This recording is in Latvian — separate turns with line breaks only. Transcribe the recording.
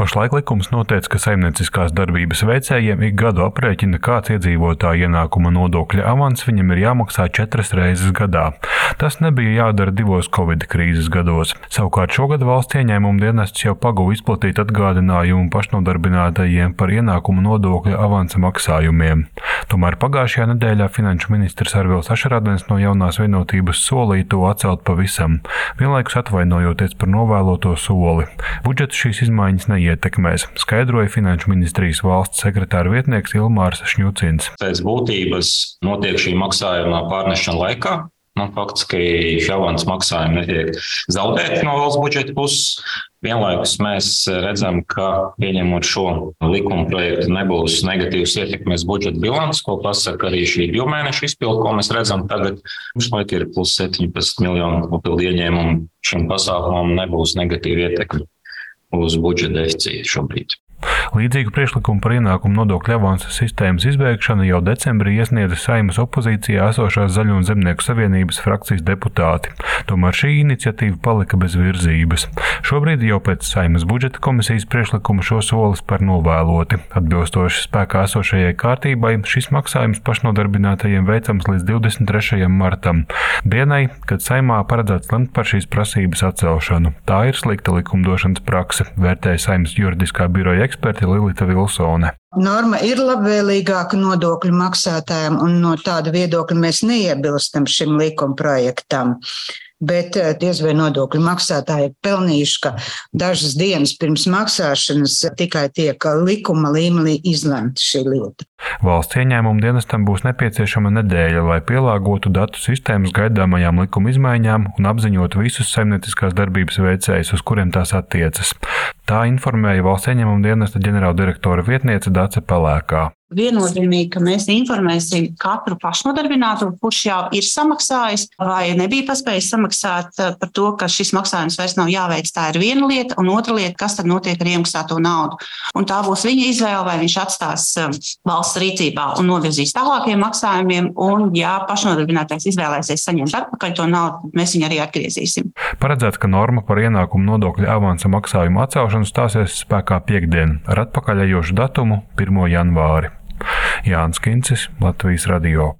Pašlaik likums noteica, ka saimnieciskās darbības veicējiem ik gadu aprēķina, kāds iedzīvotāja ienākuma nodokļa avans viņam ir jāmaksā četras reizes gadā. Tas nebija jādara divos Covid krīzes gados. Savukārt šogad valsts ieņēmuma dienests jau paguva izplatīt atgādinājumu pašnodarbinātajiem par ienākuma nodokļa avansa maksājumiem. Tomēr pagājušajā nedēļā finanšu ministrs Arvils Ašarādens no jaunās vienotības solīja to atcelt pavisam, vienlaikus atvainojoties par novēloto soli. Budžets šīs izmaiņas neiet ietekmēs, skaidroja Finanšu ministrijas valsts sekretāra vietnieks Ilmārs Šņucins.
Pēc būtības notiek šī maksājuma pārnešana laikā. Nu, faktiski šāvāns maksājumi netiek zaudēti no valsts budžeta puses. Vienlaikus mēs redzam, ka pieņemot šo likuma projektu, nebūs negatīvas ietekmes budžeta bilants, ko pasaka arī šī divu mēnešu izpildu, ko mēs redzam tagad. Pašlaik ir plus 17 miljonu papildu ieņēmumu. Šim pasākumam nebūs negatīva ietekme uz budžeta deficītu šobrīd.
Līdzīgu priekšlikumu par ienākumu nodokļu avansa sistēmas izbeigšanu jau decembrī iesniedza Saimas opozīcijā esošās Zaļo un Zemnieku savienības frakcijas deputāti. Tomēr šī iniciatīva palika bez virzības. Šobrīd jau pēc Saimas budžeta komisijas priekšlikuma šo solis par novēloti. Atbilstoši spēkā esošajai kārtībai, šis maksājums pašnodarbinātajiem veicams līdz 23. martam, dienai, kad Saimā paredzēts lemt par šīs prasības atcelšanu. Tā ir slikta likumdošanas prakse, vērtēja Saimas juridiskā biroja eksperte Lilita Vilsone.
Norma ir labvēlīgāka nodokļu maksātājiem, un no tāda viedokļa mēs neiebilstam šim likuma projektam bet eh, diez vai nodokļu maksātāji ir pelnījuši, ka dažas dienas pirms maksāšanas tikai tiek likuma līmenī izlemta šī lieta.
Valsts ieņēmuma dienestam būs nepieciešama nedēļa, lai pielāgotu datu sistēmas gaidāmajām likuma izmaiņām un apziņotu visus saimnieciskās darbības veicējus, uz kuriem tās attiecas. Tā informēja valsts ieņēmuma dienesta ģenerāldirektora vietniece Dace Pelēkā
viennozīmīgi, ka mēs informēsim katru pašnodarbināto, kurš jau ir samaksājis vai nebija paspējis samaksāt eh, par to, ka šis maksājums vairs nav jāveic. Tā ir viena lieta, un otra lieta, kas tad notiek ar iemaksāto naudu. Un tā būs viņa izvēle, vai viņš atstās eh, valsts rīcībā un novirzīs tālākiem maksājumiem, un ja pašnodarbinātais izvēlēsies saņemt atpakaļ to naudu, mēs viņu arī atgriezīsim.
Paredzēts, ka norma par ienākumu nodokļu avansa maksājumu atcelšanu stāsies spēkā piekdien ar atpakaļējošu datumu 1. janvāri. Jānis Kincis, Latvijas Radio.